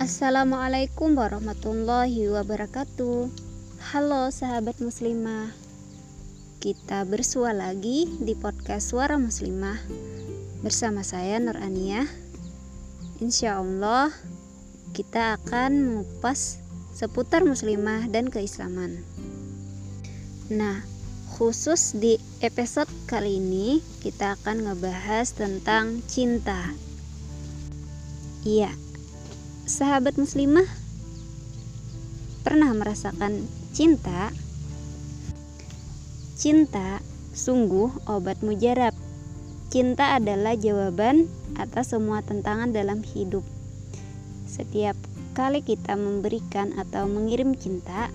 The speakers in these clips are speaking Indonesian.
Assalamualaikum warahmatullahi wabarakatuh. Halo sahabat muslimah. Kita bersua lagi di podcast Suara Muslimah bersama saya Nur Aniyah. Insya Allah kita akan mengupas seputar muslimah dan keislaman. Nah, khusus di episode kali ini kita akan ngebahas tentang cinta. Iya, sahabat muslimah pernah merasakan cinta? Cinta sungguh obat mujarab. Cinta adalah jawaban atas semua tantangan dalam hidup. Setiap kali kita memberikan atau mengirim cinta,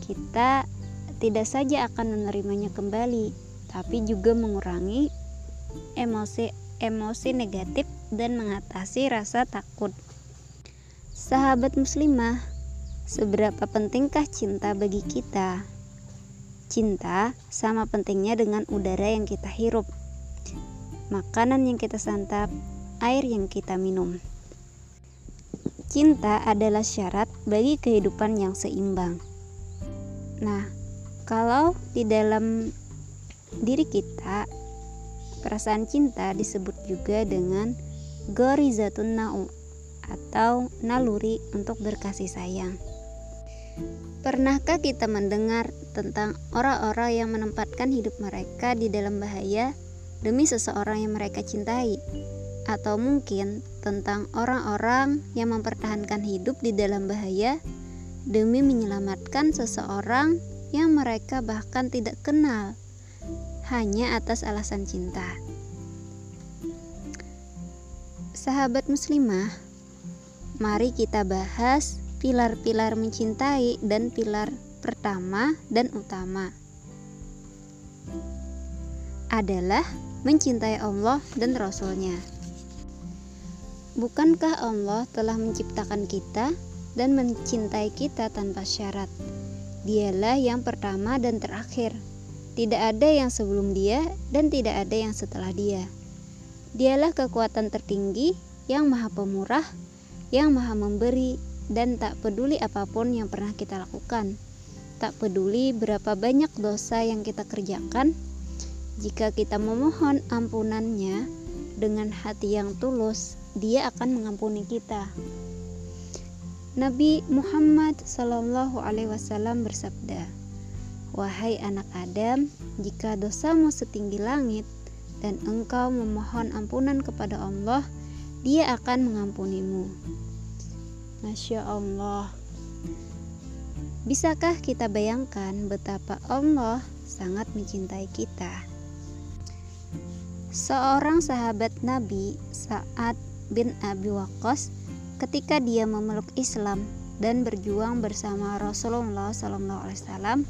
kita tidak saja akan menerimanya kembali, tapi juga mengurangi emosi-emosi negatif dan mengatasi rasa takut. Sahabat muslimah, seberapa pentingkah cinta bagi kita? Cinta sama pentingnya dengan udara yang kita hirup, makanan yang kita santap, air yang kita minum. Cinta adalah syarat bagi kehidupan yang seimbang. Nah, kalau di dalam diri kita perasaan cinta disebut juga dengan gorizatun na'u atau naluri untuk berkasih sayang. Pernahkah kita mendengar tentang orang-orang yang menempatkan hidup mereka di dalam bahaya demi seseorang yang mereka cintai? Atau mungkin tentang orang-orang yang mempertahankan hidup di dalam bahaya demi menyelamatkan seseorang yang mereka bahkan tidak kenal hanya atas alasan cinta. Sahabat muslimah, mari kita bahas pilar-pilar mencintai dan pilar pertama dan utama adalah mencintai Allah dan Rasulnya. Bukankah Allah telah menciptakan kita dan mencintai kita tanpa syarat? Dialah yang pertama dan terakhir. Tidak ada yang sebelum dia dan tidak ada yang setelah dia. Dialah kekuatan tertinggi yang maha pemurah, yang maha memberi, dan tak peduli apa pun yang pernah kita lakukan. Tak peduli berapa banyak dosa yang kita kerjakan, jika kita memohon ampunannya dengan hati yang tulus, dia akan mengampuni kita. Nabi Muhammad Shallallahu Alaihi Wasallam bersabda, Wahai anak Adam, jika dosamu setinggi langit dan engkau memohon ampunan kepada Allah, Dia akan mengampunimu. Masya Allah. Bisakah kita bayangkan betapa Allah sangat mencintai kita? Seorang sahabat Nabi, Sa'ad bin Abi Waqqas, ketika dia memeluk Islam dan berjuang bersama Rasulullah SAW,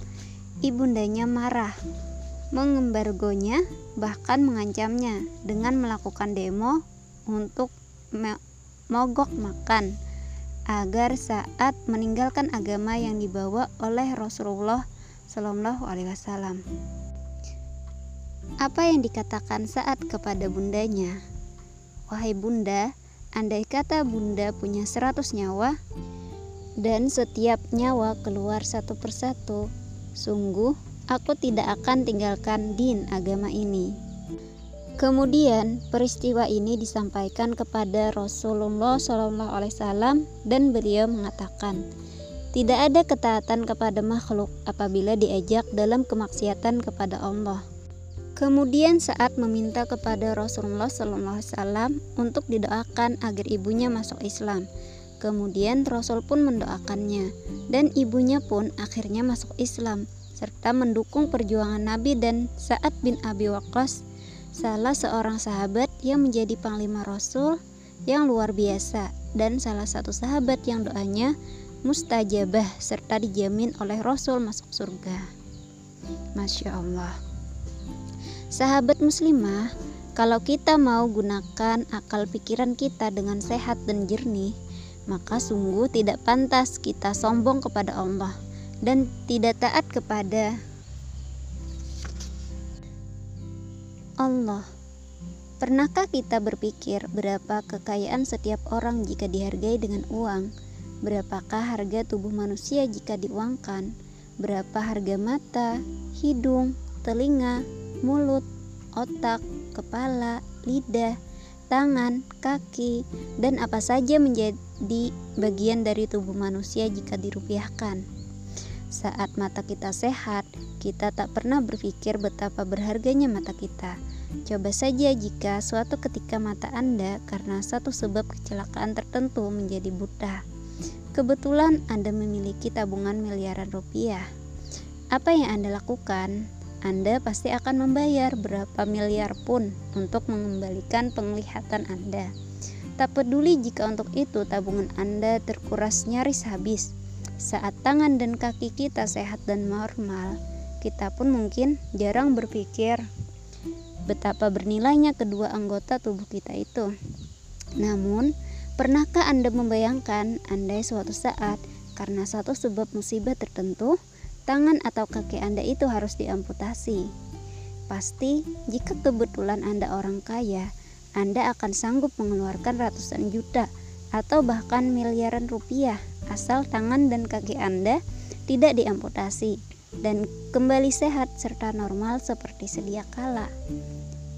ibundanya marah, mengembargonya, bahkan mengancamnya dengan melakukan demo untuk mogok makan agar saat meninggalkan agama yang dibawa oleh Rasulullah Shallallahu Alaihi Wasallam. Apa yang dikatakan saat kepada bundanya? Wahai bunda, Andai kata bunda punya seratus nyawa dan setiap nyawa keluar satu persatu, sungguh aku tidak akan tinggalkan din agama ini. Kemudian peristiwa ini disampaikan kepada Rasulullah SAW dan beliau mengatakan, tidak ada ketaatan kepada makhluk apabila diajak dalam kemaksiatan kepada Allah. Kemudian saat meminta kepada Rasulullah SAW untuk didoakan agar ibunya masuk Islam. Kemudian Rasul pun mendoakannya dan ibunya pun akhirnya masuk Islam serta mendukung perjuangan Nabi dan Sa'ad bin Abi Waqqas salah seorang sahabat yang menjadi panglima Rasul yang luar biasa dan salah satu sahabat yang doanya mustajabah serta dijamin oleh Rasul masuk surga. Masya Allah. Sahabat muslimah, kalau kita mau gunakan akal pikiran kita dengan sehat dan jernih, maka sungguh tidak pantas kita sombong kepada Allah dan tidak taat kepada Allah. Pernahkah kita berpikir berapa kekayaan setiap orang jika dihargai dengan uang? Berapakah harga tubuh manusia jika diuangkan? Berapa harga mata, hidung, telinga, mulut, otak, kepala, lidah, tangan, kaki, dan apa saja menjadi bagian dari tubuh manusia jika dirupiahkan? Saat mata kita sehat, kita tak pernah berpikir betapa berharganya mata kita Coba saja jika suatu ketika mata Anda karena satu sebab kecelakaan tertentu menjadi buta. Kebetulan Anda memiliki tabungan miliaran rupiah. Apa yang Anda lakukan? Anda pasti akan membayar berapa miliar pun untuk mengembalikan penglihatan Anda. Tak peduli jika untuk itu tabungan Anda terkuras nyaris habis. Saat tangan dan kaki kita sehat dan normal, kita pun mungkin jarang berpikir betapa bernilainya kedua anggota tubuh kita itu. Namun, pernahkah Anda membayangkan andai suatu saat karena satu sebab musibah tertentu, tangan atau kaki Anda itu harus diamputasi? Pasti, jika kebetulan Anda orang kaya, Anda akan sanggup mengeluarkan ratusan juta atau bahkan miliaran rupiah asal tangan dan kaki Anda tidak diamputasi dan kembali sehat serta normal seperti sedia kala.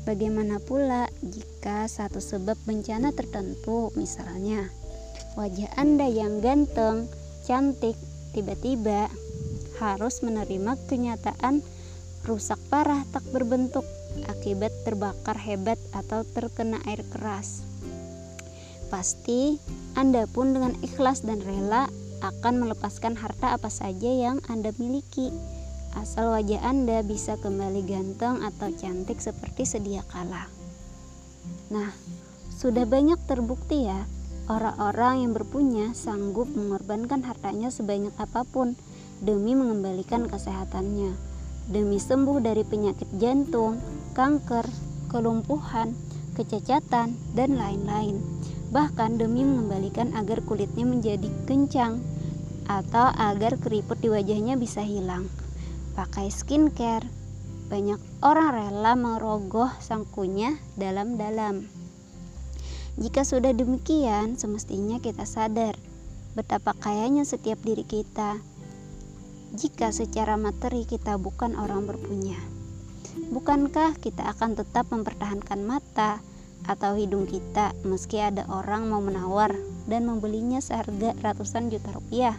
Bagaimana pula jika satu sebab bencana tertentu, misalnya wajah Anda yang ganteng, cantik, tiba-tiba harus menerima kenyataan rusak parah tak berbentuk akibat terbakar hebat atau terkena air keras. Pasti Anda pun dengan ikhlas dan rela akan melepaskan harta apa saja yang Anda miliki asal wajah Anda bisa kembali ganteng atau cantik seperti sedia kala. Nah, sudah banyak terbukti ya, orang-orang yang berpunya sanggup mengorbankan hartanya sebanyak apa pun demi mengembalikan kesehatannya, demi sembuh dari penyakit jantung, kanker, kelumpuhan, kecacatan, dan lain-lain. Bahkan demi mengembalikan agar kulitnya menjadi kencang atau agar keriput di wajahnya bisa hilang pakai skincare. Banyak orang rela merogoh sangkunya dalam-dalam. Jika sudah demikian, semestinya kita sadar betapa kayanya setiap diri kita. Jika secara materi kita bukan orang berpunya, bukankah kita akan tetap mempertahankan mata atau hidung kita meski ada orang mau menawar dan membelinya seharga ratusan juta rupiah?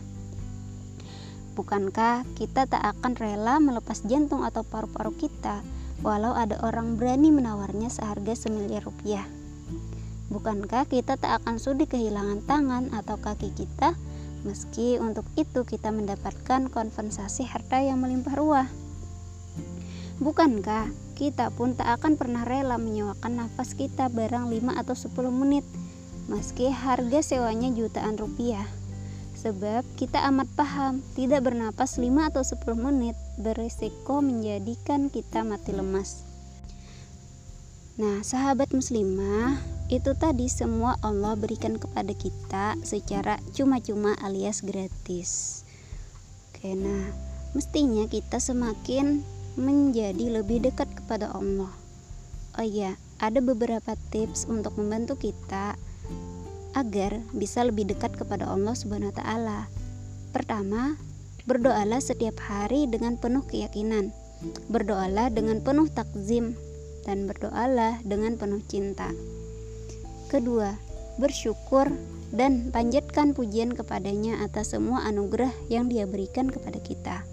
Bukankah kita tak akan rela melepas jantung atau paru-paru kita walau ada orang berani menawarnya seharga semiliar rupiah? Bukankah kita tak akan sudi kehilangan tangan atau kaki kita meski untuk itu kita mendapatkan kompensasi harta yang melimpah ruah? Bukankah kita pun tak akan pernah rela menyewakan nafas kita barang 5 atau 10 menit meski harga sewanya jutaan rupiah? Sebab kita amat paham, tidak bernapas 5 atau 10 menit berisiko menjadikan kita mati lemas. Nah, sahabat muslimah, itu tadi semua Allah berikan kepada kita secara cuma-cuma alias gratis. Oke, nah, mestinya kita semakin menjadi lebih dekat kepada Allah. Oh iya, ada beberapa tips untuk membantu kita agar bisa lebih dekat kepada Allah Subhanahu taala. Pertama, berdoalah setiap hari dengan penuh keyakinan. Berdoalah dengan penuh takzim dan berdoalah dengan penuh cinta. Kedua, bersyukur dan panjatkan pujian kepadanya atas semua anugerah yang dia berikan kepada kita.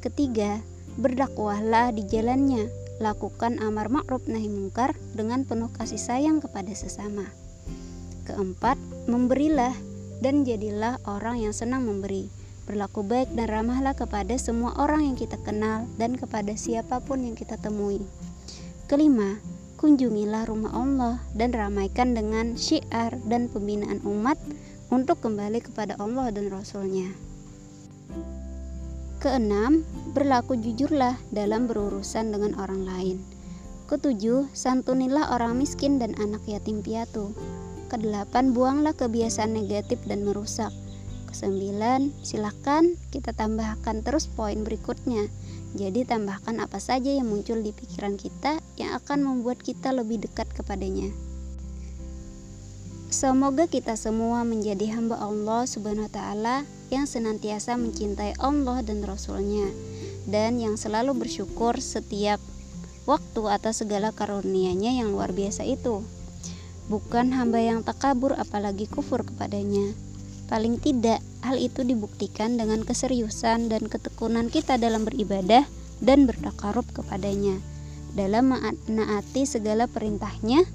Ketiga, berdakwahlah di jalannya, lakukan amar ma'ruf nahi mungkar dengan penuh kasih sayang kepada sesama. Keempat, memberilah dan jadilah orang yang senang memberi. Berlaku baik dan ramahlah kepada semua orang yang kita kenal dan kepada siapa pun yang kita temui. Kelima, kunjungilah rumah Allah dan ramaikan dengan syiar dan pembinaan umat untuk kembali kepada Allah dan Rasulnya. Keenam, berlaku jujurlah dalam berurusan dengan orang lain. Ketujuh, santunilah orang miskin dan anak yatim piatu. Kedelapan, buanglah kebiasaan negatif dan merusak. Kesembilan, silahkan kita tambahkan terus poin berikutnya, Jadi tambahkan apa saja yang muncul di pikiran kita yang akan membuat kita lebih dekat kepadanya. Semoga kita semua menjadi hamba Allah Subhanahu wa taala yang senantiasa mencintai Allah dan Rasulnya dan yang selalu bersyukur setiap waktu atas segala karunia-Nya yang luar biasa itu. Bukan hamba yang takabur apalagi kufur kepadanya. Paling tidak, hal itu dibuktikan dengan keseriusan dan ketekunan kita dalam beribadah dan bertakarub kepadanya, dalam menaati segala perintahnya,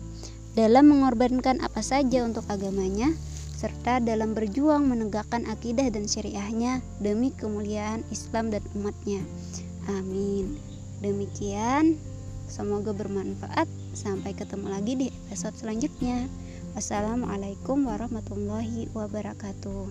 dalam mengorbankan apa saja untuk agamanya, serta dalam berjuang menegakkan akidah dan syariahnya demi kemuliaan Islam dan umatnya. Amin. Demikian, semoga bermanfaat. Sampai ketemu lagi di episode selanjutnya. Wassalamualaikum warahmatullahi wabarakatuh.